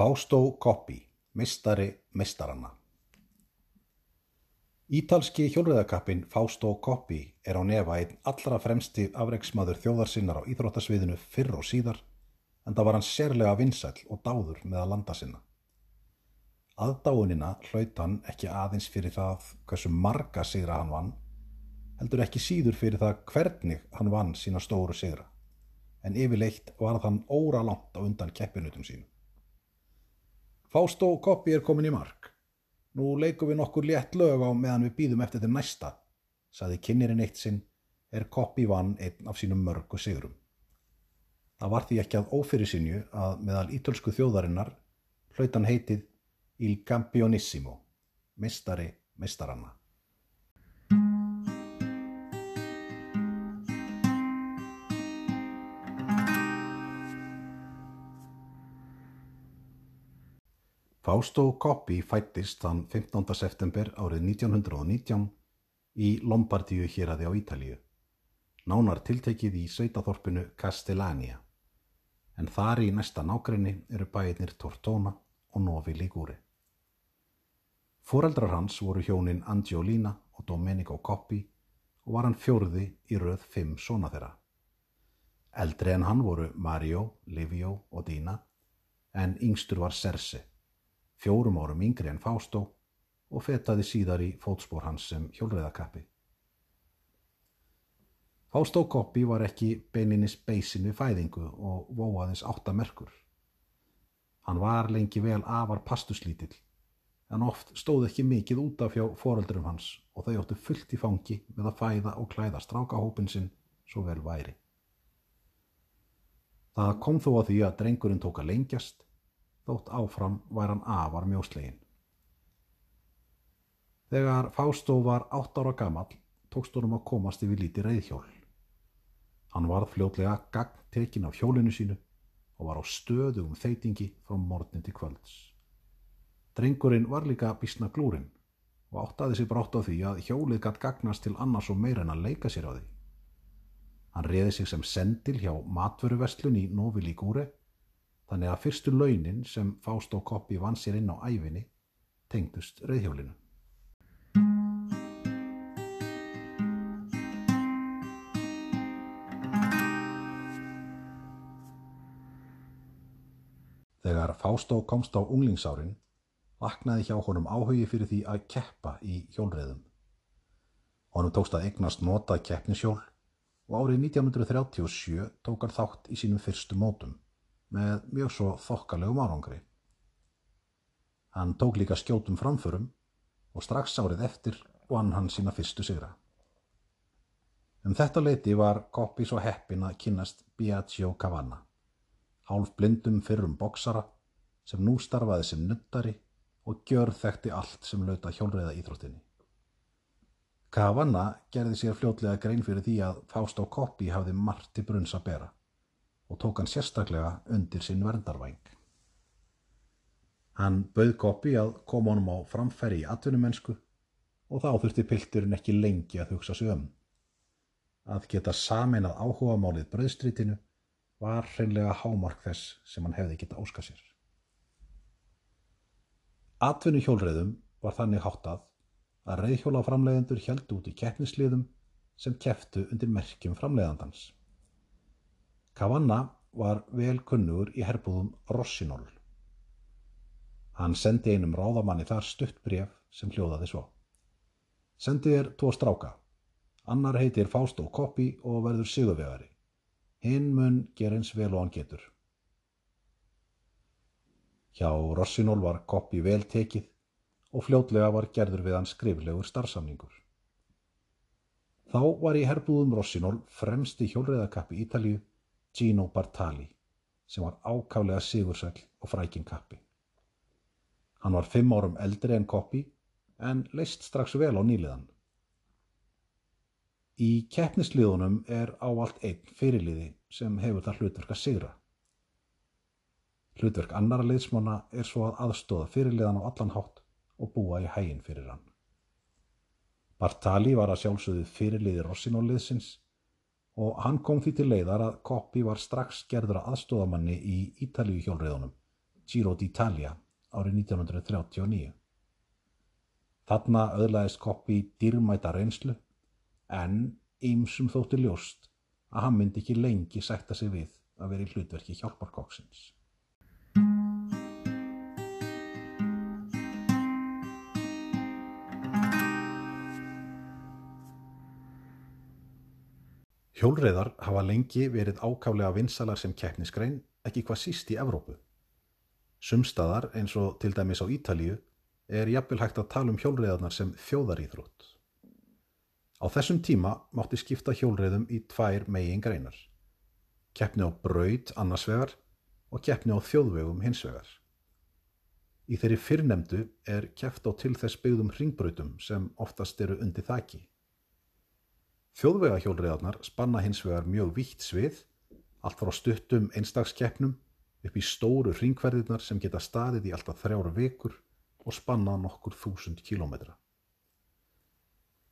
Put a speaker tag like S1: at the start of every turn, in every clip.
S1: Fausto Coppi, meistari meistaranna Ítalski hjólreiðakappinn Fausto Coppi er á nefa einn allra fremsti afreiksmaður þjóðarsinnar á íþróttasviðinu fyrr og síðar en það var hann sérlega vinsæll og dáður með að landa sinna. Aðdáunina hlaut hann ekki aðeins fyrir það hversu marga sigra hann vann, heldur ekki síður fyrir það hvernig hann vann sína stóru sigra, en yfirleitt var þann óra langt á undan keppinutum sínu. Fausto Coppi er komin í mark. Nú leikum við nokkur létt lög á meðan við býðum eftir þeim næsta, saði kynirinn eitt sinn er Coppi vann einn af sínum mörgu sigurum. Það var því ekki að ófyrir sinju að meðal ítölsku þjóðarinnar hlautan heitið Il Campionissimo, mistari mistaranna. Fausto Coppi fættist þann 15. september árið 1919 í Lombardíu héræði á Ítalíu, nánar tiltekið í sveitaþorpinu Castellania, en þar í næsta nákrenni eru bæirnir Tortona og Novi Ligure. Fóreldrar hans voru hjónin Angiolina og Domenico Coppi og var hann fjórði í röð fimm svona þeirra. Eldri en hann voru Mario, Livio og Dina, en yngstur var Serse fjórum árum yngri en Fástó og fetaði síðar í fótspór hans sem hjólreðakappi. Fástó Koppi var ekki beininis beisin við fæðingu og vóaðins áttamerkur. Hann var lengi vel afar pastuslítill, en oft stóð ekki mikið út af hjá foreldurum hans og þau óttu fullt í fangi með að fæða og klæða strákahópin sinn svo vel væri. Það kom þó að því að drengurinn tók að lengjast þótt áfram væri hann afar mjóslegin. Þegar Fástó var átt ára gammal tókst honum að komast yfir líti reyðhjól. Hann varð fljótlega gagn tekin af hjólinu sínu og var á stöðu um þeitingi frá morgnin til kvölds. Drengurinn var líka bísna glúrin og áttaði sér brátt á því að hjólið gatt gagnast til annars og meira en að leika sér á því. Hann reði sig sem sendil hjá matvöruverslun í Novi Ligure þannig að fyrstu launin sem Fást og Koppi vann sér inn á æfinni tengdust reyðhjólinu. Þegar Fástó komst á unglingsárin vaknaði hjá honum áhugi fyrir því að keppa í hjólreðum. Honum tókst að eignast nota keppnishjól og árið 1937 tók hann þátt í sínum fyrstu mótum með mjög svo þokkalegum árangri. Hann tók líka skjótum framförum og strax árið eftir vann hann sína fyrstu sigra. Um þetta leiti var Koppi svo heppin að kynast Biagio Cavanna, hálf blindum fyrrum boksara sem nú starfaði sem nuttari og gjör þekkti allt sem lauta hjólreiða íþróttinni. Cavanna gerði sér fljótlega grein fyrir því að Fást á Koppi hafði margt til brunns að bera og tók hann sérstaklega undir sinn verndarvæng. Hann bauð Koppi að koma honum á framfæri í atvinnumennsku og þá þurfti pilturinn ekki lengi að hugsa sig um. Að geta samin að áhuga málið bröðstrítinu var hreinlega hámark þess sem hann hefði geta óska sér. Atvinnu hjólreðum var þannig háttað að reyðhjólaframlegendur held út í keppnisliðum sem keftu undir merkjum framlegandans. Kavanna var vel kunnugur í herbúðum Rossinól. Hann sendi einum ráðamanni þar stutt bref sem hljóðaði svo. Sendi þér tvo stráka. Annar heitir Fástó Koppi og verður sigurvegari. Hinn mun ger eins vel og hann getur. Hjá Rossinól var Koppi vel tekið og fljótlega var gerður við hann skriflegur starfsamningur. Þá var í herbúðum Rossinól fremsti hjólreðakappi Ítalíu Gino Bartali sem var ákálega sigursæl og frækin kappi. Hann var fimm árum eldri en Koppi en leist strax vel á nýliðan. Í keppnisliðunum er ávalt einn fyrirliði sem hefur það hlutverk að sigra. Hlutverk annara liðsmána er svo að aðstóða fyrirliðan á allan hátt og búa í hægin fyrir hann. Bartali var að sjálfsögðu fyrirliði Rossinóliðsins og hann kom því til leiðar að Koppi var strax gerður að aðstóðamanni í Ítalíu hjólriðunum, Giro d'Italia árið 1939. Þarna öðlaðist Koppi dýrmæta reynslu en ýmsum þótti ljóst að hann myndi ekki lengi sætta sig við að vera í hlutverki hjálparkokksins. Hjólreiðar hafa lengi verið ákálega vinsalar sem keppnisgrein, ekki hvað síst í Evrópu. Sumstaðar, eins og til dæmis á Ítalíu, er jafnvel hægt að tala um hjólreiðarnar sem þjóðaríþrótt. Á þessum tíma mátti skipta hjólreiðum í tvær megin greinar. Keppni á braud annars vegar og keppni á þjóðvegum hins vegar. Í þeirri fyrrnemdu er keppt á til þess byggðum hringbrautum sem oftast eru undir þakki. Þjóðvegahjólreiðarnar spanna hins vegar mjög vítt svið, allt frá stuttum einstagskeppnum upp í stóru hringverðirnar sem geta staðið í alltaf þrjára vikur og spanna nokkur þúsund kílómetra.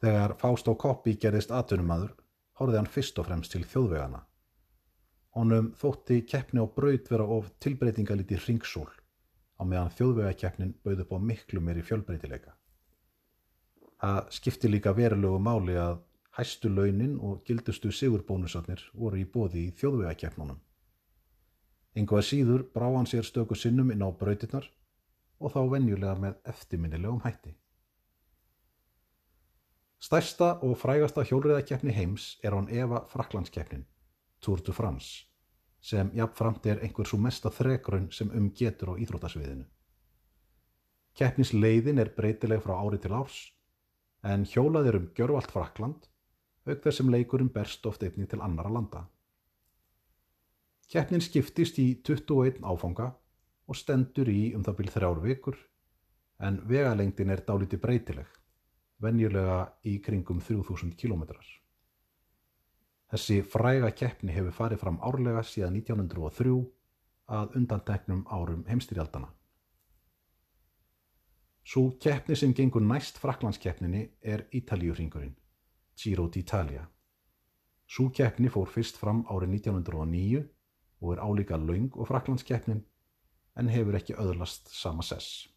S1: Þegar Fást á Koppi gerðist atvinnumadur, horfið hann fyrst og fremst til þjóðvegana. Honum þótti keppni á braut vera of tilbreytingalíti hringsól á meðan þjóðvegakeppnin bauð upp á miklu meiri fjölbreytileika. Það skipti líka verulegu máli að Hæstu launin og gildustu sigurbónusarnir voru í bóði í þjóðvegakeppnunum. Engu að síður brá hann sér stöku sinnum inn á brautirnar og þá venjulega með eftirminnilegum hætti. Stærsta og frægasta hjólriðakeppni heims er án Eva Fraklandskeppnin, Tour de France, sem jafnframt er einhver svo mesta þregrun sem um getur á íþrótasviðinu. Keppnis leiðin er breytileg frá ári til árs, en hjólað er um gjörvalt Frakland auk þess sem leikurinn berst oft einni til annara landa. Keppnin skiptist í 21 áfanga og stendur í um það byrj þrjár vikur en vegalengdin er dáliti breytileg, venjulega í kringum 3000 km. Þessi fræga keppni hefur farið fram árlega síðan 1903 að undanteknum árum heimstyrjaldana. Svo keppni sem gengur næst Fraklandskeppninni er Ítalíuringurinn. Giro d'Italia. Sú keppni fór fyrst fram árið 1909 og er álíka laung og fraklandskeppnin en hefur ekki öðlast sama sess.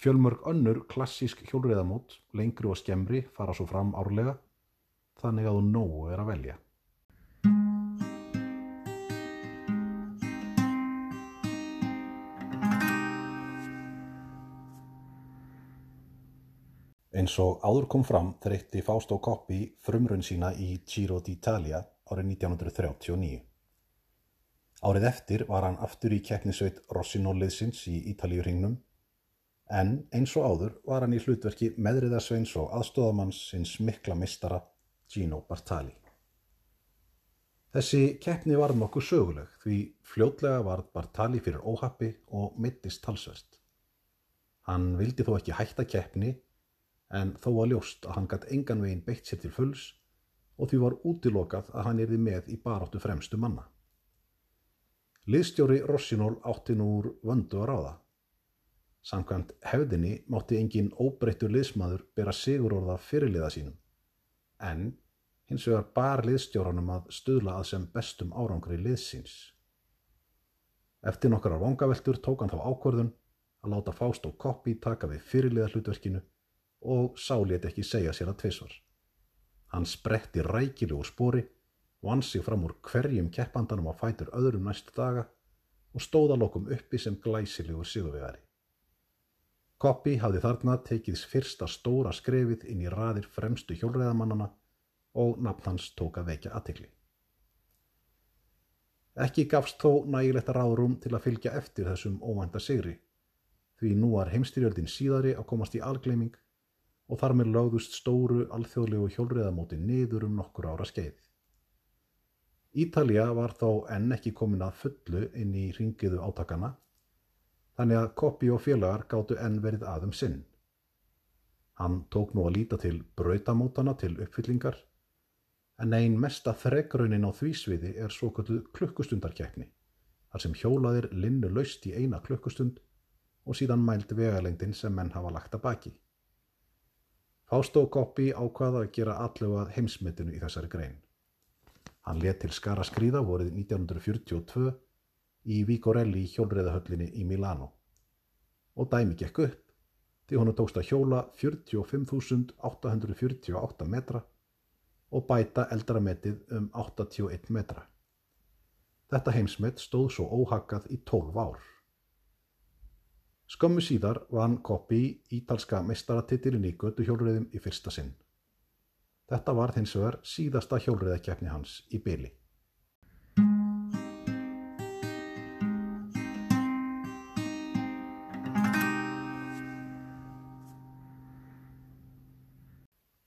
S1: Fjölmörg önnur klassísk hjólriðamót, lengri og skemmri, fara svo fram árlega, þannig að þú nógu er að velja. Eins og áður kom fram þreytti Fausto Coppi frumrun sína í Giro d'Italia árið 1939. Árið eftir var hann aftur í keppnisveit Rossinolliðsins í Ítalíuringnum en eins og áður var hann í hlutverki meðriðarsveins og aðstóðamanns sinns mikla mistara Gino Bartali. Þessi keppni var nokkuð söguleg því fljótlega var Bartali fyrir óhappi og mittist talsvert. Hann vildi þó ekki hætta keppni en þó var ljóst að hann gætt engan veginn beitt sér til fulls og því var útilokað að hann erði með í baráttu fremstu manna. Liðstjóri Rossinól átti nú úr vöndu að ráða. Samkvæmt hefðinni mátti engin óbreyttur liðsmaður bera sigur orða fyrirliða sínum, en hins vegar bar liðstjóranum að stuðla að sem bestum árangri liðsins. Eftir nokkara vangaveltur tók hann þá ákvörðun að láta Fást og Koppi taka við fyrirliða hlutverkinu og sálétt ekki segja sér að tvisvar. Hann spretti rækilegu spori, vann sig fram úr hverjum keppandanum á fætur öðrum næstu daga og stóða lokum uppi sem glæsilegu sigurvegari. Koppi hafði þarna tekið fyrsta stóra skrefið inn í raðir fremstu hjólreðamannana og nafn hans tók að vekja aðtikli. Ekki gafst þó nægilegt ráðrúm til að fylgja eftir þessum óvænta sigri, því nú var heimstyrjöldin síðari að komast í algleiming og þar með lögðust stóru alþjóðlegu hjólriðamóti niður um nokkur ára skeið. Ítalja var þó enn ekki komin að fullu inn í ringiðu átakana, þannig að Koppi og félagar gáttu enn verið aðum sinn. Hann tók nú að líta til brautamótana til uppfyllingar, en einn mesta þregraunin á þvísviði er svo kvöldu klukkustundarkjækni, þar sem hjólaðir linnu laust í eina klukkustund og síðan mælt vegalengdin sem menn hafa lagt að baki. Fástó Koppi ákvaða að gera allega heimsmyndinu í þessari grein. Hann let til skara skrýða vorið 1942 í Vigorelli hjólreiðahöllinni í Milano. Og dæmi gekk upp því honum tókst að hjóla 45.848 metra og bæta eldrametið um 81 metra. Þetta heimsmet stóð svo óhakkað í 12 ár. Skömmu síðar vann Koppi ítalska meistaratitilin í göduhjólriðum í fyrsta sinn. Þetta var þins vegar síðasta hjólriðakefni hans í byli.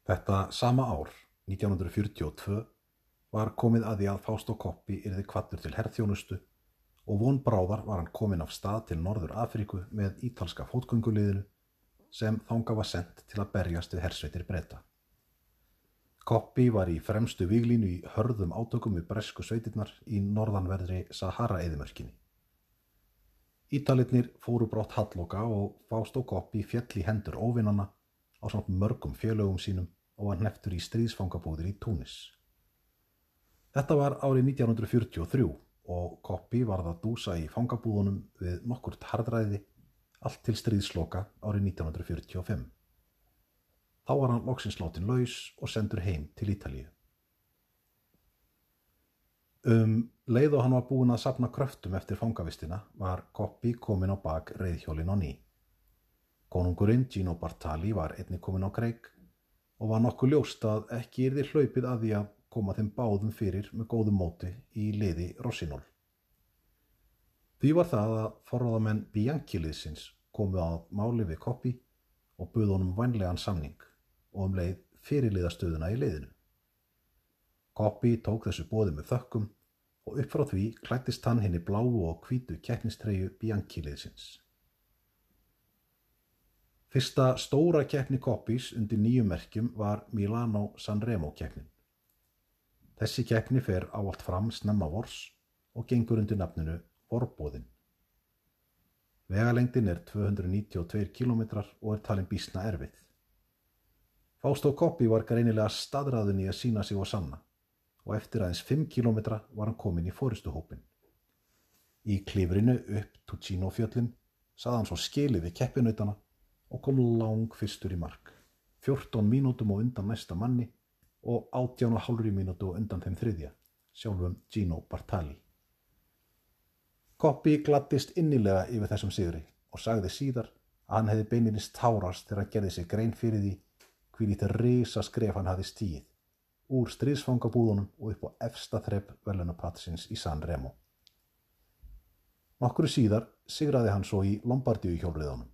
S1: Þetta sama ár, 1942, var komið að því að Fástó Koppi yrði kvattur til herrþjónustu og von bráðar var hann komin af stað til Norður Afríku með ítalska fótgönguliðinu sem þánga var sendt til að berjast við hersveitir breyta. Koppi var í fremstu viglínu í hörðum átökum við bresku sveitirnar í norðanverðri Sahara-eðimörkinni. Ítalitnir fóru brátt halloka og Fástó Koppi fjell í hendur óvinnana á samt mörgum félögum sínum og var neftur í stríðsfangabúðir í Túnis. Þetta var árið 1943 og Koppi varð að dúsa í fangabúðunum við nokkurt hardræði allt til stríðsloka árið 1945. Þá var hann loksins látin laus og sendur heim til Ítalíu. Um leið og hann var búin að sapna kröftum eftir fangavistina var Koppi komin á bak reyðhjólin á ný. Konungurinn Gino Bartali var einni komin á kreik og var nokkuð ljóst að ekki er því hlaupið að því að koma þeim báðum fyrir með góðum móti í liði Rossinól. Því var það að forráðamenn Bianchi-liðsins komu á máli við Koppi og buð honum vænlegan samning og um leið fyrirliðastöðuna í liðinu. Koppi tók þessu bóði með þökkum og upp frá því klættist hann henni bláu og hvítu keppnistreyju Bianchi-liðsins. Fyrsta stóra keppni Koppis undir nýjum merkjum var Milano-San Remo keppnin. Þessi keppni fer áallt fram snemma vors og gengur undir nafninu Vorbóðin. Vegalengdin er 292 km og er talin bísna erfið. Fástó Koppi var greinilega staðræðun í að sína sig og sanna og eftir aðeins 5 km var hann komin í fóristuhópin. Í klifrinu upp Tucino fjöllin sað hann svo skilið við keppinautana og kom lang fyrstur í mark. 14 mínútum og undan næsta manni og 18,5 mínútu og undan þeim þriðja, sjálfum Gino Bartali. Koppi glattist innilega yfir þessum sigri og sagði síðar að hann hefði beininist tárast þegar hann gerði sig grein fyrir því hví lítið reysa skref hann hafi stíð úr stríðsfangabúðunum og upp á efsta þrepp velunapatsins í San Remo. Nokkru síðar sigraði hann svo í Lombardíu hjólriðunum.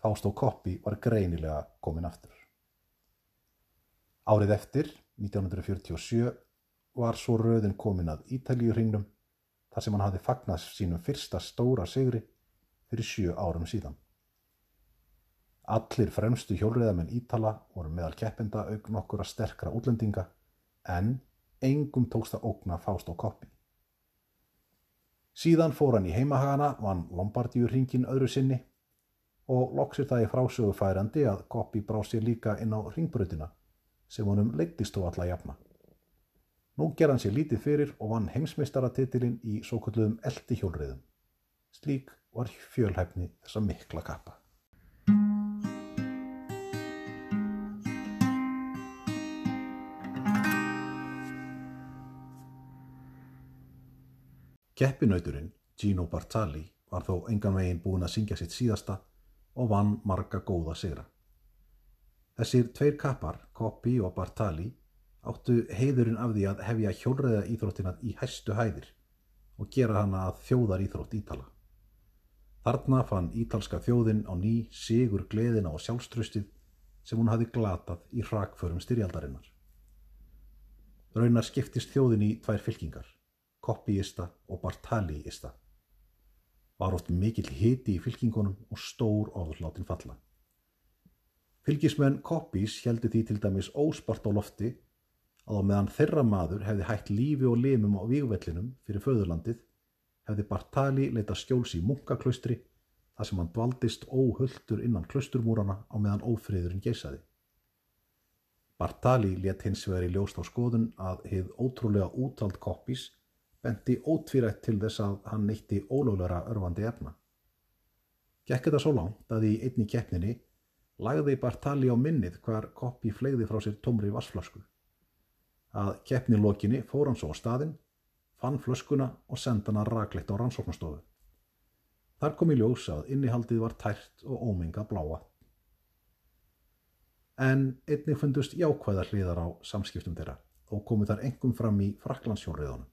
S1: Fástó Koppi var greinilega komin aftur. Árið eftir, 1947, var svo röðin komin að Ítalíuringnum þar sem hann hafði fagnast sínum fyrsta stóra sigri fyrir sjö árum síðan. Allir fremstu hjólriðamenn Ítala voru meðal keppenda auk nokkura sterkra útlendinga en engum tókst að ógna Fástó Koppi. Síðan fór hann í heimahagana, vann Lombardíurringin öðru sinni og loksir það í frásögu færandi að Koppi brá sér líka inn á ringbröðina sem honum leittist þó alla jafna. Nú ger hann sér lítið fyrir og vann heimsmeistaratitilinn í svo kalluðum eldi hjólriðum. Slík var fjölhæfni þessa mikla kappa. Keppinauturinn Gino Bartali var þó engan veginn búin að syngja sitt síðasta og vann marga góða sigra. Þessir tveir kappar, Koppi og Bartali, áttu heiðurinn af því að hefja hjólreða íþróttina í hæstu hæðir og gera hana að þjóðar íþrótt Ítala. Þarna fann ítalska þjóðin á ný sigur gleðina og sjálfströstið sem hún hafi glatað í hrakförum styrjaldarinnar. Raunar skiptist þjóðin í tvær fylkingar, Koppiista og Bartaliista var oft mikill hiti í fylkingunum og stór orðláttinn falla. Fylgismenn Koppís heldur því til dæmis óspart á lofti að á meðan þeirra maður hefði hægt lífi og limum á vígvellinum fyrir föðurlandið hefði Bartali leita skjóls í munkaklaustri þar sem hann dvaldist óhulltur innan klausturmúrana á meðan ófriðurinn geysaði. Bartali let hins vegar í ljóst á skoðun að heið ótrúlega útald Koppís benti ótvírætt til þess að hann neytti ólöglara örfandi efna. Gekk þetta svo langt að í einni keppninni lagði Bartali á minnið hvar koppi flegði frá sér tómri vassflösku. Að keppni lokinni fór hann svo á staðinn, fann flöskuna og senda hana rakleitt á rannsóknastofu. Þar kom í ljós að innihaldið var tært og ómenga bláa. En einnig fundust jákvæðar hliðar á samskiptum þeirra og komu þar engum fram í Fraklandsjónriðunum.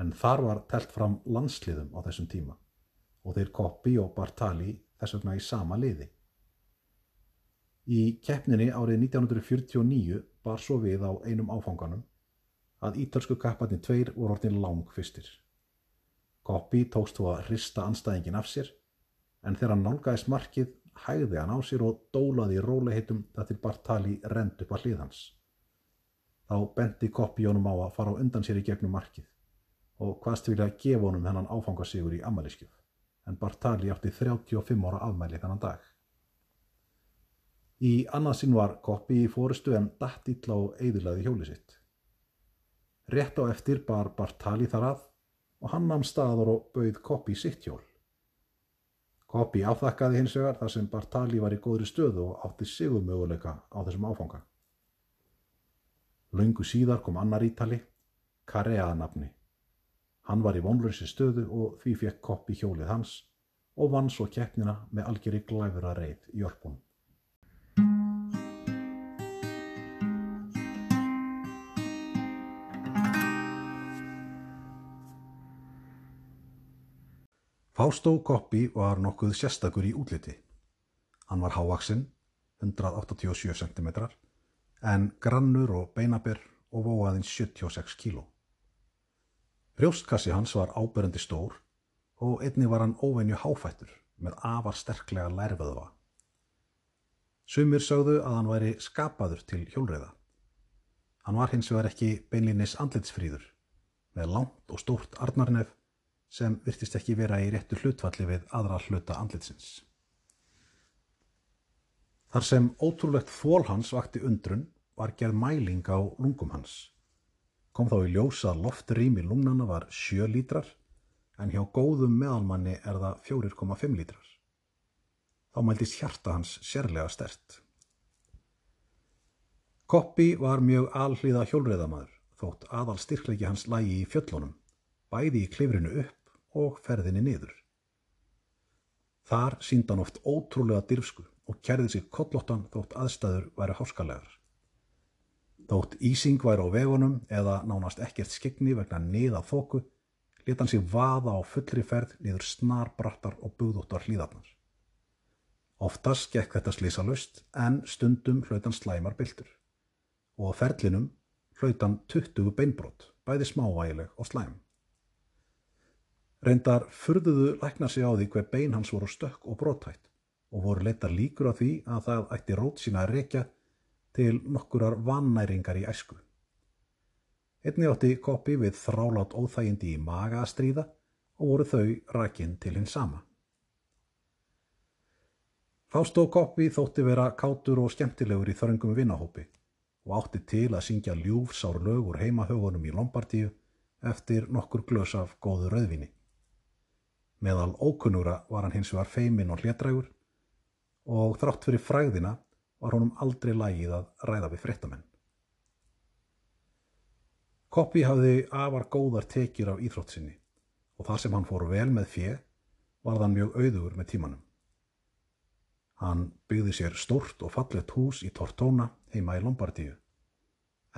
S1: En þar var telt fram landsliðum á þessum tíma og þeir Koppi og Bartali þess vegna í sama liði. Í keppninni árið 1949 bar svo við á einum áfanganum að ítölsku kapparnir tveir voru orðin lang fyrstir. Koppi tókst þú að hrista anstæðingin af sér en þegar hann nálgæðist markið hægði hann á sér og dólaði í róliheitum það til Bartali rend upp að hlið hans. Þá bendi Koppi honum á að fara á undan sér í gegnum markið og hvaðst vilja gefa honum hennan áfangasigur í ammæliskjöf, en Bartali átti 35 ára afmæli þennan dag. Í annarsinn var Koppi í fórustu en dætt ítla og eðulaði hjóli sitt. Rétt á eftir bar Bartali þar að og hann namn staður og bauð Koppi sitt hjól. Koppi áþakkaði hins vegar þar sem Bartali var í góðri stöðu og átti sigur möguleika á þessum áfanga. Laungu síðar kom annar ítali, Karea nafni. Hann var í vonlösi stöðu og því fekk Koppi hjólið hans og vann svo keppnina með algjörði glæfura reið í örpunum. Fástó Koppi var nokkuð sérstakur í útliti. Hann var hávaksinn, 187 cm, en grannur og beinaber og vóaðins 76 kg. Brjóstkassi hans var áberendi stór og einni var hann óvenju háfættur með afar sterklega lærföðva. Sumir sögðu að hann væri skapaður til hjólreiða. Hann var hins vegar ekki beinlinis andlitsfríður með langt og stórt arnarnef sem virtist ekki vera í réttu hlutfalli við aðra hluta andlitsins. Þar sem ótrúlegt þól hans vakti undrun var gerð mæling á lungum hans. Kom þá í ljósa loftrými lungnana var 7 lítrar en hjá góðum meðalmanni er það 4,5 lítrar. Þá mæltist hjarta hans sérlega stert. Koppi var mjög alhlýða hjólreðamaður þótt aðal styrkleiki hans lægi í fjöllunum, bæði í klifrinu upp og ferðinni niður. Þar sínd hann oft ótrúlega dyrfsku og kærði sig kollottan þótt aðstæður væri háskalegar. Þótt Ísing væri á vegunum eða nánast ekkert skegni vegna niða þóku, leta hann sig vaða á fullri ferð niður snarbrattar og búðóttar hlýðarnar. Oftast gekk þetta slísalust en stundum hlautan slæmar byltur og á ferlinum hlautan 20 beinbrott, bæði smávægileg og slæm. Reyndar furðuðu læknar sig á því hver bein hans voru stökk og brótætt og voru leittar líkur á því að það ætti rót sína að rekja til nokkurar vannæringar í æsku. Einni átti koppi við þrálát óþægindi í maga að stríða og voru þau rækinn til hins sama. Fástó koppi þótti vera kátur og skemmtilegur í þörngum vinnahópi og átti til að syngja ljúfsár lögur heimahögunum í Lombardíu eftir nokkur glös af góðu rauðvinni. Meðal ókunnura var hann hins vegar feimin og hlétrægur og þrátt fyrir fræðina var honum aldrei lægið að ræða við fréttamenn. Koppi hafði afar góðar tekjur af íþróttsinni og þar sem hann fór vel með fjö var þann mjög auðugur með tímanum. Hann byggði sér stort og fallet hús í Tortóna heima í Lombardíu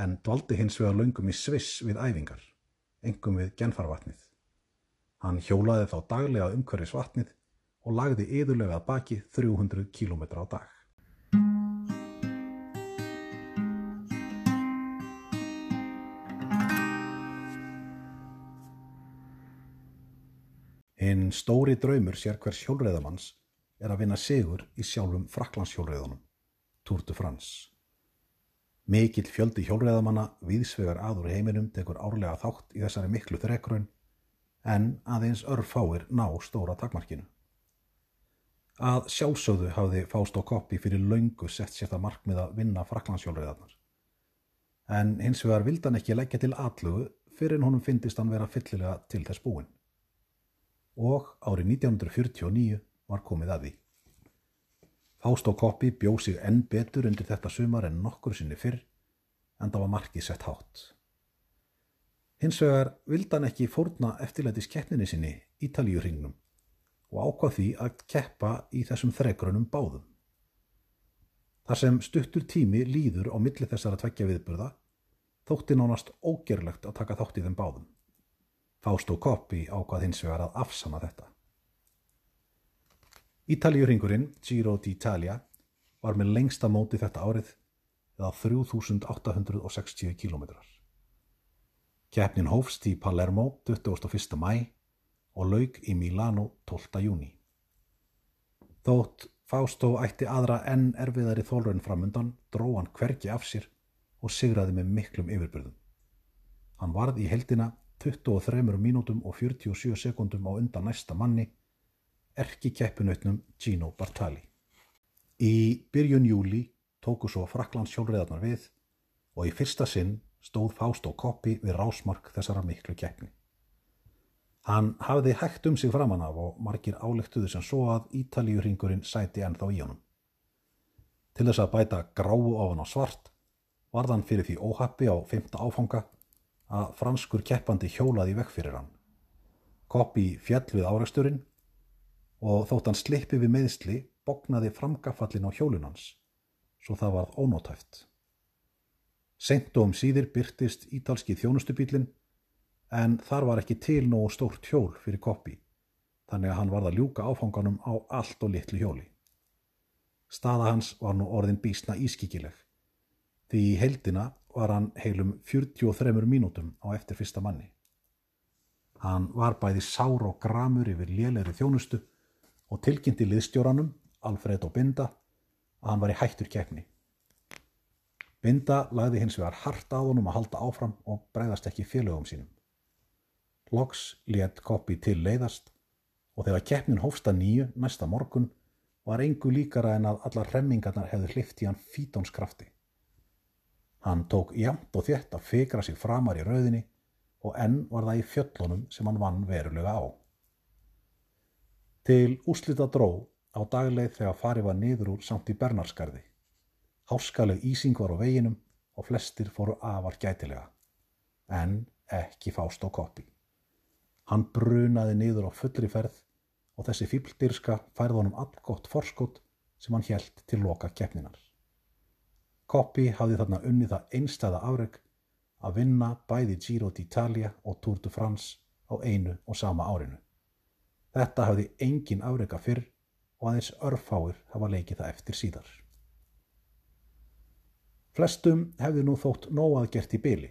S1: en dvaldi hins vegar laungum í Sviss við æfingar, engum við genfarvatnið. Hann hjólaði þá daglega umhverfis vatnið og lagði yðurlega að baki 300 km á dag. Hinn stóri draumur sér hvers hjólreðamanns er að vinna sigur í sjálfum Fraklandshjólreðunum, Tour de France. Mikill fjöldi hjólreðamanna viðsvegar aður heiminum tekur árlega þátt í þessari miklu þrekraun en aðeins örfáir ná stóra takmarkinu. Að sjálfsögðu hafði Fást og Koppi fyrir laungu sett sér það markmið að vinna fraklandsjólriðarnar. En hins vegar vildi hann ekki leggja til allugu fyrir en honum fyndist hann vera fyllilega til þess búin. Og árið 1949 var komið að því. Fástó Koppi bjóð sig enn betur undir þetta sumar en nokkur sinni fyrr en það var markið sett hátt. Hins vegar vildi hann ekki fórna eftirlæti skeppninni sinni Ítalíuringnum og ákvað því að keppa í þessum þregrunum báðum. Þar sem stuttur tími líður á milli þessara tveggja viðburða þótti nánast ógerlegt að taka þátt í þeim báðum. Fástó Koppi ákvað hins vegar að afsama þetta. Ítalíuringurinn, Giro d'Italia, var með lengsta móti þetta árið eða 3860 kilometrar. Keppnin hófst í Palermo 21. mæ og laug í Milano 12. júni. Þótt Fástó ætti aðra enn erfiðari þólurinn framundan dró hann hvergi af sér og sigraði með miklum yfirbyrðum. Hann varð í heldina 23 mínútum og 47 sekundum á undan næsta manni erki keppunautnum Gino Bartali. Í byrjun júli tóku svo Fraklands hjólreðarnar við og í fyrsta sinn stóð Fást og Koppi við rásmark þessara miklu keppni. Hann hafði hægt um sig framann af og margir álektuðu sem svo að Ítalíuringurinn sæti ennþá í honum. Til þess að bæta gráu ofan á svart varðan fyrir því óhappi á femta áfanga að franskur keppandi hjólaði vekk fyrir hann. Koppi fjall við áraksturinn og þótt hann slippi við meðsli bognaði framgafallin á hjólunans svo það varð ónótæft. Sent og um síðir byrtist ítalski þjónustubílin en þar var ekki til nógu stórt hjól fyrir koppi þannig að hann varð að ljúka áfanganum á allt og litlu hjóli. Staða hans var nú orðin bísna ískikileg því í heldina var hann heilum 43 mínútum á eftir fyrsta manni. Hann var bæði sár og gramur yfir lélegri þjónustu og tilkynnti liðstjóranum, Alfred og Binda, að hann var í hættur keppni. Binda lagði hins vegar hart að honum að halda áfram og bregðast ekki félögum sínum. Loks létt koppi til leiðast og þegar keppnin hófsta nýju næsta morgun var engu líkara en að allar remmingarnar hefðu hlift í hann fítónskrafti. Hann tók jæmt og þétt að fegra sig framar í rauðinni og enn var það í fjöllunum sem hann vann verulega á. Til úslita dró á dagleið þegar farið var niður úr samt í Bernarskarði. Háskaleg ísing var á veginum og flestir fóru afar gætilega. En ekki fást á koppi. Hann brunaði niður á fullri ferð og þessi fýbldyrska færði honum allgott forskot sem hann helt til loka keppninar. Koppi hafði þarna unnið það einstæða afreg að vinna bæði Giro d'Italia og Tour de France á einu og sama árinu. Þetta hafði engin afrega fyrr og aðeins örfáir hafa leikið það eftir síðar. Flestum hefði nú þótt nóg að gert í byli,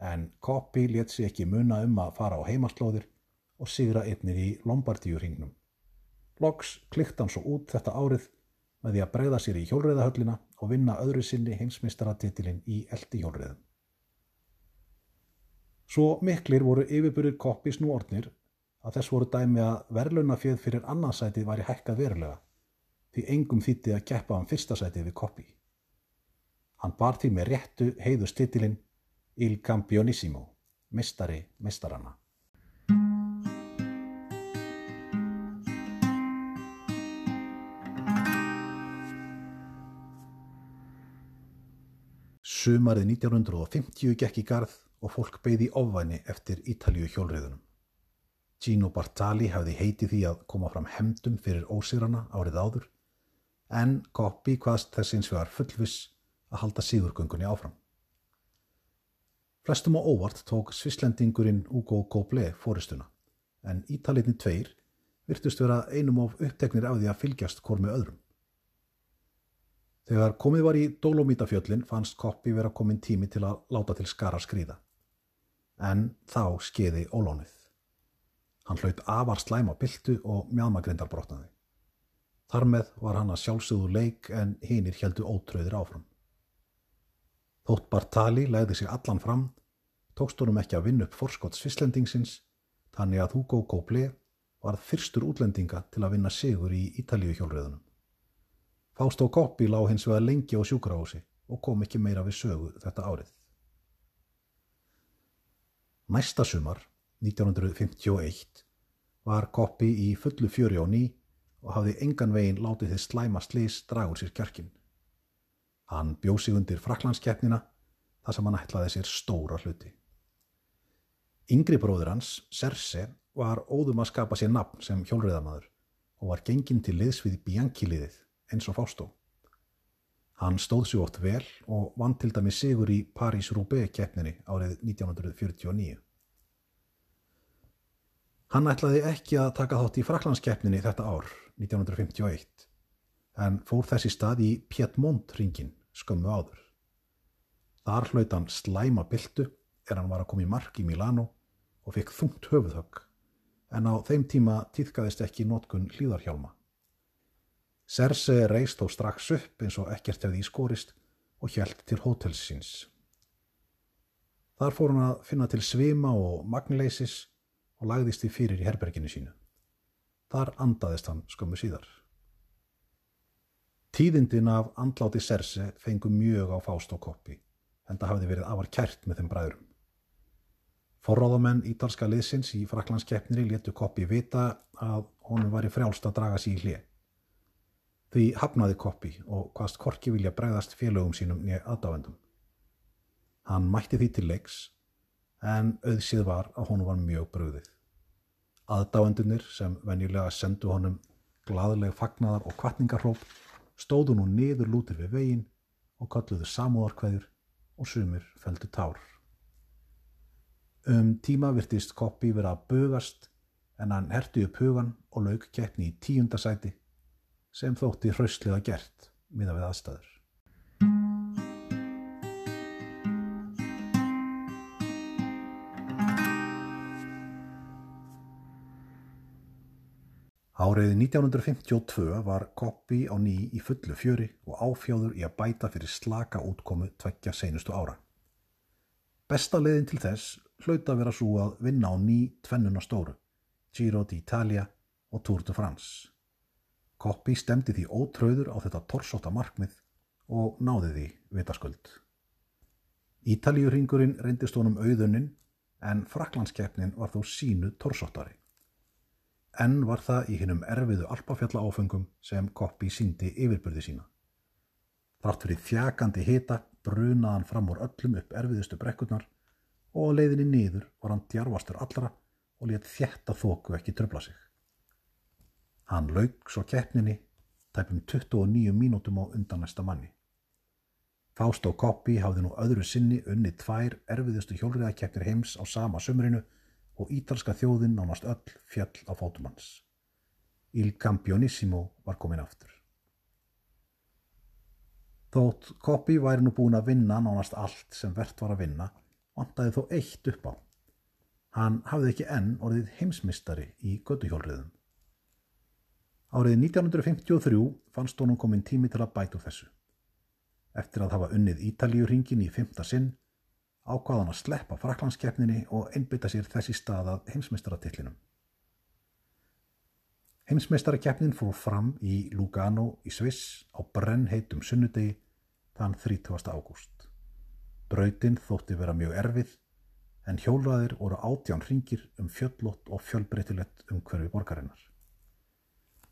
S1: en Koppi let sér ekki muna um að fara á heimaslóðir og sigra einnir í Lombardíuringnum. Loks klikt hann svo út þetta árið með því að bregða sér í hjólreðahöllina og vinna öðru sinni heimsmeistaratitilinn í eldi hjólreðum. Svo miklir voru yfirburir Koppis nú ornir að þess voru dæmi að verðlunafjöð fyrir annarsætið væri hækkað verulega því engum þýtti að keppa um fyrsta sætið við koppi. Hann bar því með réttu heiðu stitilinn Il Campionissimo, mestari mestarana. Sumarið 1950 gekk í garð og fólk beigði ofvæni eftir Ítalju hjólriðunum. Gino Bartali hafði heiti því að koma fram hemdum fyrir ósigrana árið áður en Koppi hvaðst þess eins vegar fullviss að halda síðurgöngunni áfram. Flestum á óvart tók svislendingurinn Ugo Goble fóristuna en Ítaliðni tveir virtust vera einum of uppteknir af því að fylgjast með öðrum. Þegar komið var í Dolomítafjöllin fannst Koppi vera komin tími til að láta til skara skrýða en þá skeiði ólónið. Hann hlaut afar slæm á byltu og mjálmagrindar brotnaði. Þar með var hann að sjálfsögðu leik en hinnir heldu ótröðir áfram. Þótt Bartali legði sig allan fram, tókst honum ekki að vinna upp forskott svislendingsins, þannig að Hugo Goble varð fyrstur útlendinga til að vinna sigur í Ítalíu hjólriðunum. Fástó Koppi lág hins vegar lengi á sjúkrahósi og kom ekki meira við sögu þetta árið. Næsta sumar, 1951, var Koppi í fullu fjöri á ný og hafði engan veginn látið þið slæma slís dragur sér kjarkin. Hann bjóð sig undir fraklandskeppnina þar sem hann ætlaði sér stóra hluti. Yngri bróður hans, Serse, var óðum að skapa sér nafn sem hjólriðamadur og var genginn til liðs við Bianchi-liðið eins og Fástó. Hann stóð sér ótt vel og vann til dæmi sigur í Paris-Roubaix keppninni árið 1949. Hann ætlaði ekki að taka þátt í Fraklandskeppninni þetta ár, 1951, en fór þessi stað í Piedmont ringin skömmu áður. Þar hlaut hann slæma byltu er hann var að koma í mark í Milano og fekk þungt höfuðhögg, en á þeim tíma týðkaðist ekki nótkun hlýðarhjálma. Serse reist þó strax upp eins og ekkert hefði í skorist og hjælt til hótelsins. Þar fór hann að finna til svima og magnleisis og lagðist því fyrir í herberginu sínu. Þar andaðist hann skömmu síðar. Tíðindin af andláti Serse fengu mjög á fást og koppi en það hafði verið afar kært með þeim bræðurum. Forráðamenn ítalska liðsins í fraklandskeppniri letu koppi vita að honum var í frjálst að draga sér í hlið. Því hafnaði Koppi og hvaðst Korki vilja bregðast félögum sínum nýja aðdáendum. Hann mætti því til leiks en auðsið var að honum var mjög bröðið. Aðdáendunir sem venjulega sendu honum gladleg fagnadar og kvartningarhróp stóðu nú niður lútir við veginn og kalluðu samúðarkveður og sumir feldu tár. Um tíma virtist Koppi vera að bögast en hann herti upp hugan og lauk keppni í tíundasæti sem þótti hraustlega gert miða við aðstæður. Árið 1952 var Koppi á ný í fullu fjöri og áfjáður í að bæta fyrir slaka útkomu tveggja seinustu ára. Besta leiðin til þess hlaut að vera svo að vinna á ný tvennuna stóru, Giro d'Italia og Tour de France. Koppi stemdi því ótröður á þetta torsóta markmið og náði því vitaskuld. Ítalíuringurinn reyndist honum auðuninn en fraklandskeppnin var þó sínu torsóttari. Enn var það í hinnum erfiðu alpafjalla áfengum sem Koppi síndi yfirbyrði sína. Þrátt fyrir þjakandi hita brunaðan fram úr öllum upp erfiðustu brekkurnar og á leiðinni niður var hann djarvastur allra og létt þjætta þóku ekki tröfla sig. Hann lauk svo keppninni tæpum 29 mínútum á undan næsta manni. Fást og Koppi hafði nú öðru sinni unni tvær erfiðustu hjólriðakeppnir heims á sama sömurinu og ítalska þjóðin nánast öll fjall á fótumanns. Il Campionissimo var komin aftur. Þótt Koppi væri nú búin að vinna nánast allt sem verðt var að vinna, vantaði þó eitt upp á. Hann hafði ekki enn orðið heimsmystari í göduhjólriðum. Árið 1953 fannst honum komin tími til að bætu þessu. Eftir að hafa unnið Ítalíuringin í fymta sinn ákvaðan að sleppa fraklandskeppninni og einbytta sér þessi stað að heimsmeistaratillinum. Heimsmeistarakeppnin fór fram í Lugano í Sviss á brennheitum sunnudegi þann 30. ágúst. Brautinn þótti vera mjög erfið en hjólraðir voru átján ringir um fjöllott og fjölbreytilegt um hverfi borgarinnar.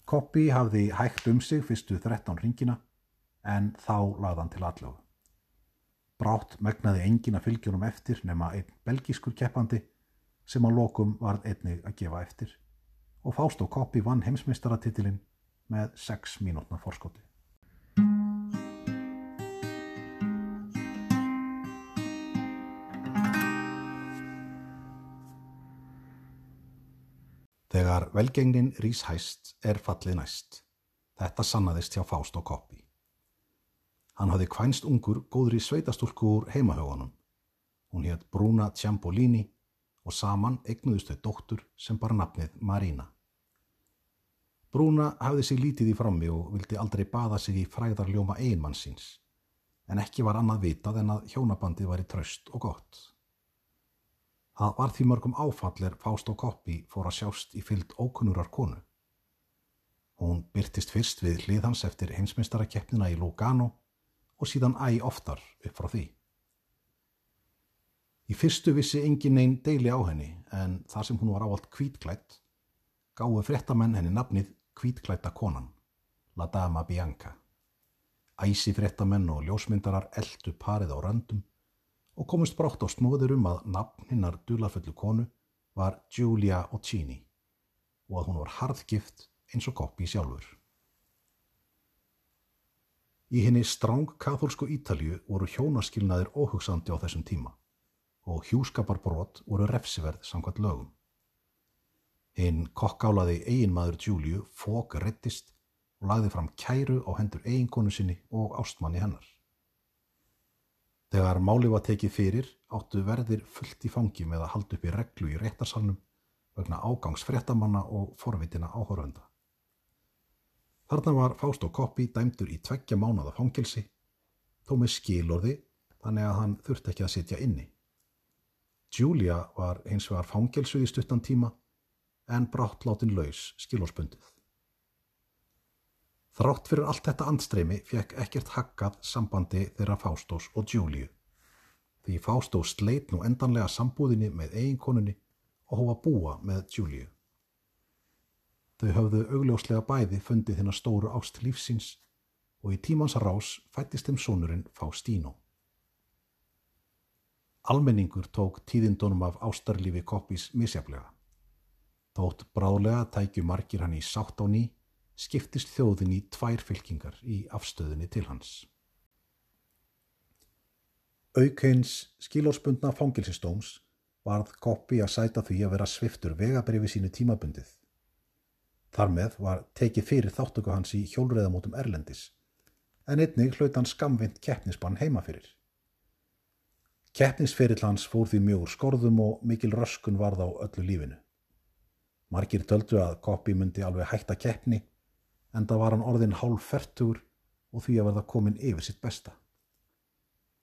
S1: Koppi hafði hægt um sig fyrstu 13 ringina en þá lagðan til allavega. Brátt megnaði engin að fylgjunum eftir nema einn belgískur keppandi sem á lokum varð einnig að gefa eftir og Fást og Koppi vann heimsmeistaratitilinn með 6 mínútna forskoti. Þegar velgengnin rís hæst er fallið næst. Þetta sannaðist hjá Fást og Koppi. Hann hafði kvænst ungur góður í sveitastúlku úr heimahögunum. Hún hétt Bruna Ciampolini og saman eignuðust þau dóttur sem bar nafnið Marina. Bruna hafði sig lítið í frammi og vildi aldrei baða sig í fræðarljóma einmannsins en ekki var annað vitað en að hjónabandi var í tröst og gott. Það var því mörgum áfallir Fást og Koppi fór að sjást í fyllt ókunnurar konu. Hún byrtist fyrst við hliðhans eftir heimsmyndstarakeppnina í Lugano og síðan æg oftar upp frá því. Í fyrstu vissi engin einn deili á henni en þar sem hún var ávalt kvítklætt gáðu fréttamenn henni nafnið kvítklætta konan, La Dama Bianca. Æsi fréttamenn og ljósmyndarar eldu parið á röndum og komist brátt á snóður um að nafn hinnar dularföllu konu var Giulia Occini og að hún var harðgift eins og koppi sjálfur. Í henni stráng katholsku Ítalju voru hjónaskilnaðir óhugsandi á þessum tíma og hjúskaparbrot voru refsiverð samkvæmt lögum. Hinn kokkálaði eiginmaður Júliu fók rettist og lagði fram kæru á hendur eiginkonu sinni og ástmanni hennar. Þegar máli var tekið fyrir áttu verðir fullt í fangi með að halda upp í reglu í réttarsalnum vegna ágangs frettamanna og forvitina áhörvenda. Þarna var Fást og Koppi dæmdur í tveggja mánada fangelsi, þó með skilorði þannig að hann þurfti ekki að sitja inni. Julia var eins og var fangelsuð í stuttan tíma en brátt látin laus skilorspundið. Þrátt fyrir allt þetta andstreymi fekk ekkert hakkað sambandi þeirra Fástós og Júliu. Því Fástós sleit nú endanlega sambúðinni með eiginkonunni og hófa búa með Júliu. Þau höfðu augljóslega bæði fundið þinn að stóru ást lífsins og í tímans rás fættist þeim sonurinn Faustino. Almenningur tók tíðindunum af ástarlífi koppís misjaflega. Þótt bráðlega tækju margir hann í sátt á ný, skiptist þjóðin í tvær fylkingar í afstöðinni til hans. Aukheins skilórspundna fangilsistóms varð koppi að sæta því að vera sviftur vegabrifi sínu tímabundið. Þar með var tekið fyrir þáttöku hans í hjólreðamótum Erlendis, en einnig hlaut hann skamvind keppnisbann heima fyrir. Keppnisferill hans fór því mjög úr skorðum og mikil röskun varð á öllu lífinu. Margir töldu að Koppi myndi alveg hætta keppni en það var hann orðin hálf fertur og því að verða komin yfir sitt besta.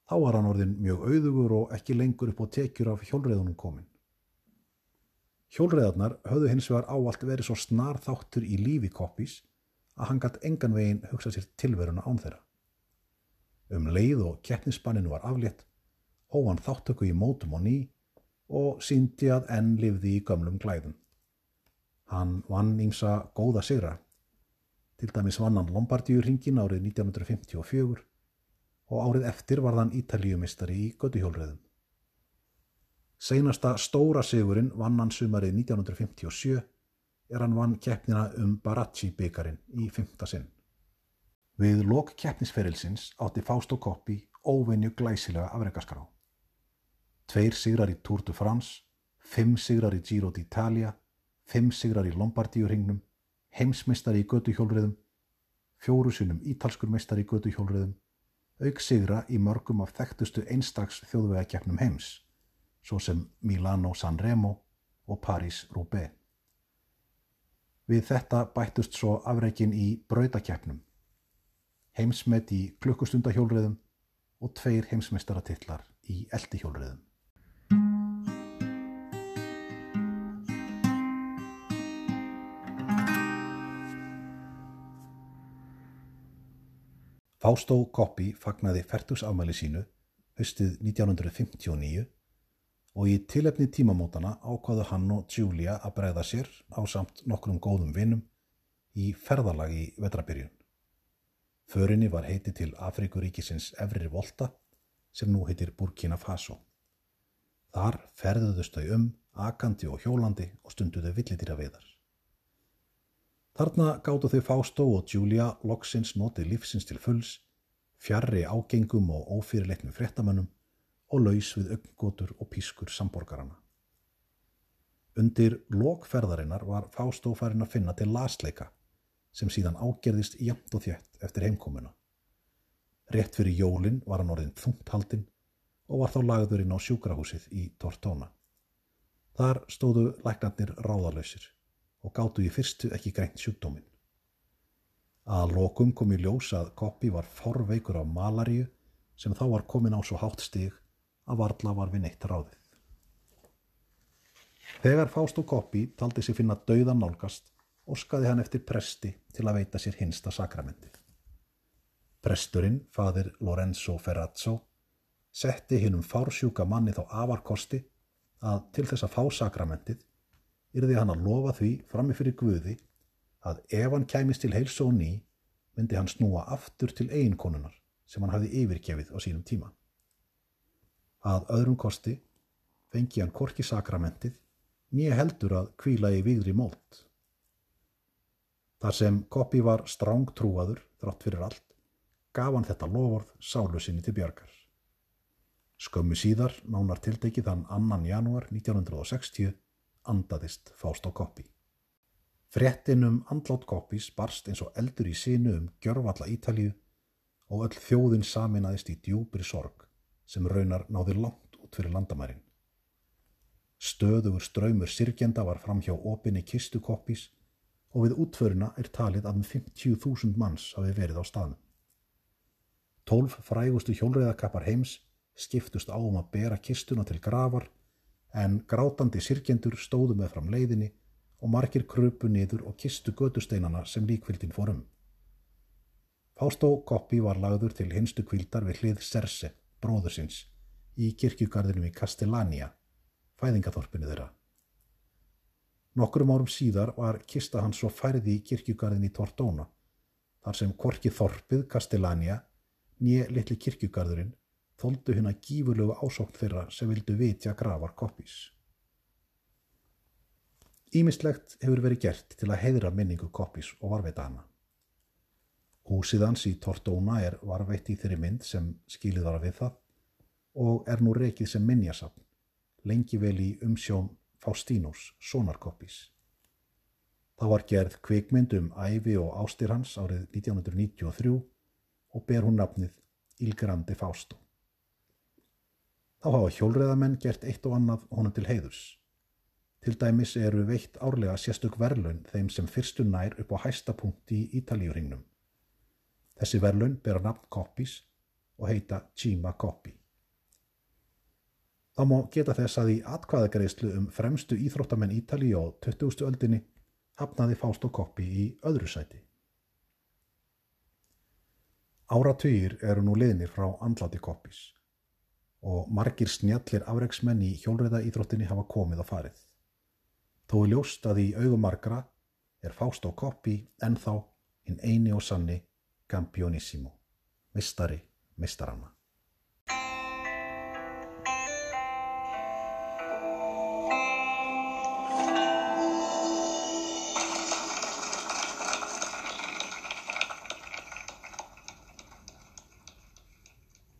S1: Þá var hann orðin mjög auðugur og ekki lengur upp á tekjur af hjólreðunum komin. Hjólreðarnar höfðu hins vegar áallt verið svo snar þáttur í lífi Koppis að hann gætt engan veginn hugsa sér tilveruna án þeirra. Um leið og keppnisbanninu var aflétt hófan þáttöku í mótum og ný og síndi að enn livði í gömlum glæðum. Hann vann ímsa góða sigra. Til dæmis vann hann Lombardíu ringin árið 1954 og árið eftir var hann Ítalíumistari í göduhjólreðum. Seinasta stóra sigurinn vann hann sumarið 1957 er hann vann keppnina um Baracci byggarinn í fymta sinn. Við lok keppnisferilsins átti Fást og Koppi óvenju glæsilega afreikaskrá. Tveir sigrar í Tour de France, fimm sigrar í Giro d'Italia, fimm sigrar í Lombardíuringnum, heimsmeistari í göduhjólriðum, fjóru sinum ítalskur meistari í göduhjólriðum, auk sigra í mörgum af þekktustu einstags þjóðvega heims, svo sem Milano Sanremo og Paris-Roubaix. Við þetta bættust svo afreikin í brautakjapnum, heimsmet í klukkustundahjólriðum og tveir heimsmeistaratillar í eldihjólriðum. Fástó Koppi fagnaði færtugsafmæli sínu höstið 1959 og í tilefni tímamótana ákvaðu hann og Julia að bregða sér á samt nokkrum góðum vinnum í ferðalagi í vetrabyrjun. Förinni var heiti til Afrikuríkisins Efri Volta sem nú heitir Burkina Faso. Þar ferðuðust þau um, akandi og hjólandi og stunduðu villitýra veðar. Þarna gáttu þau Fástó og Julia loksins notið lífsins til fulls, fjarrri ágengum og ófyrirleiknum fréttamönnum og laus við augngótur og pískur samborgarana. Undir lokferðarinnar var Fástó farin að finna til lasleika sem síðan ágerðist jæmt og þjætt eftir heimkomuna. Rétt fyrir jólinn var hann orðin þungthaldinn og var þá lagðurinn á sjúkrahúsið í Tortóna. Þar stóðu læknarnir ráðalösir og gáttu í fyrstu ekki greint sjúkdómin. Að lokum kom í ljós að Koppi var forveikur á malaríu sem þá var komin á svo hátt stig að varla var við neitt ráðið. Þegar Fást og Koppi taldi sér finna dauðan nálgast, orskaði hann eftir presti til að veita sér hinsta sakramenti. Presturinn, fadir Lorenzo Ferrazzo, setti hinnum fársjúka manni þá afarkosti að til þess að fá sakramentið yrði hann að lofa því framifyrir Guði að ef hann kæmist til heilsu og ný myndi hann snúa aftur til eiginkonunar sem hann hafði yfirkefið á sínum tíma. Að öðrum kosti fengi hann korki sakramentið nýja heldur að kvíla í vigri mót. Þar sem Koppi var stráng trúaður þrátt fyrir allt, gaf hann þetta lofórð sálu sinni til bjargar. Skömmu síðar, nánar tildekið þann annan janúar 1960, andaðist Fást á Koppi. Frettin um andlátt Koppis barst eins og eldur í sinu um gjörvalla Ítalíu og öll þjóðin saminaðist í djúbri sorg sem raunar náði langt út fyrir landamærin. Stöðugur ströymur sirkjenda var fram hjá opinni kistu Koppis og við útföruna er talið að um 50.000 manns hafi verið á staðnum. Tólf frægustu hjólreiðakappar heims skiptust á um að bera kistuna til gravar en grátandi sirkjendur stóðu með fram leiðinni og margir kröpu niður og kistu gödusteinana sem líkvildin fórum. Fástó Koppi var lagður til hinstu kvildar við hlið Serse, bróðursins, í kirkjugarðinum í Castellania, fæðingathorpinu þeirra. Nokkurum árum síðar var kista hans svo færði í kirkjugarðin í Tortona, þar sem korki þorpið Castellania, nýje litli kirkjugarðurinn, þóldu hérna gífurlegu ásókn þeirra sem vildu vitja gravar Koppis. Ímislegt hefur verið gert til að heiðra minningu Koppis og varveita hana. Húsið hans í Tortóna er varveitt í þeirri mynd sem skilið ára við það og er nú reikið sem minnjasafn, lengi vel í umsjón Faustínus, sonar Koppis. Það var gerð kvikmynd um æfi og ástir hans árið 1993 og ber hún nafnið Il Grande Fausto. Þá hafa hjólreðamenn gert eitt og annað honum til heiðurs. Til dæmis eru veitt árlega sérstök verlaun þeim sem fyrstu nær upp á hæsta punkt í Ítalíuringnum. Þessi verlaun bera nafn Koppis og heita Cima Koppi. Þá má geta þess að í atkvæðagreyslu um fremstu íþróttamenn Ítali á 20. öldinni hafnaði Fástó Koppi í öðru sæti. Áratugir eru nú liðnir frá andlati Koppis og margir snjallir afreiksmenn í hjólriða íþróttinni hafa komið og farið. Þó er ljóst að í augum margra er Fausto Coppi ennþá hinn eini og sanni Campionissimo, mistari mistaranna.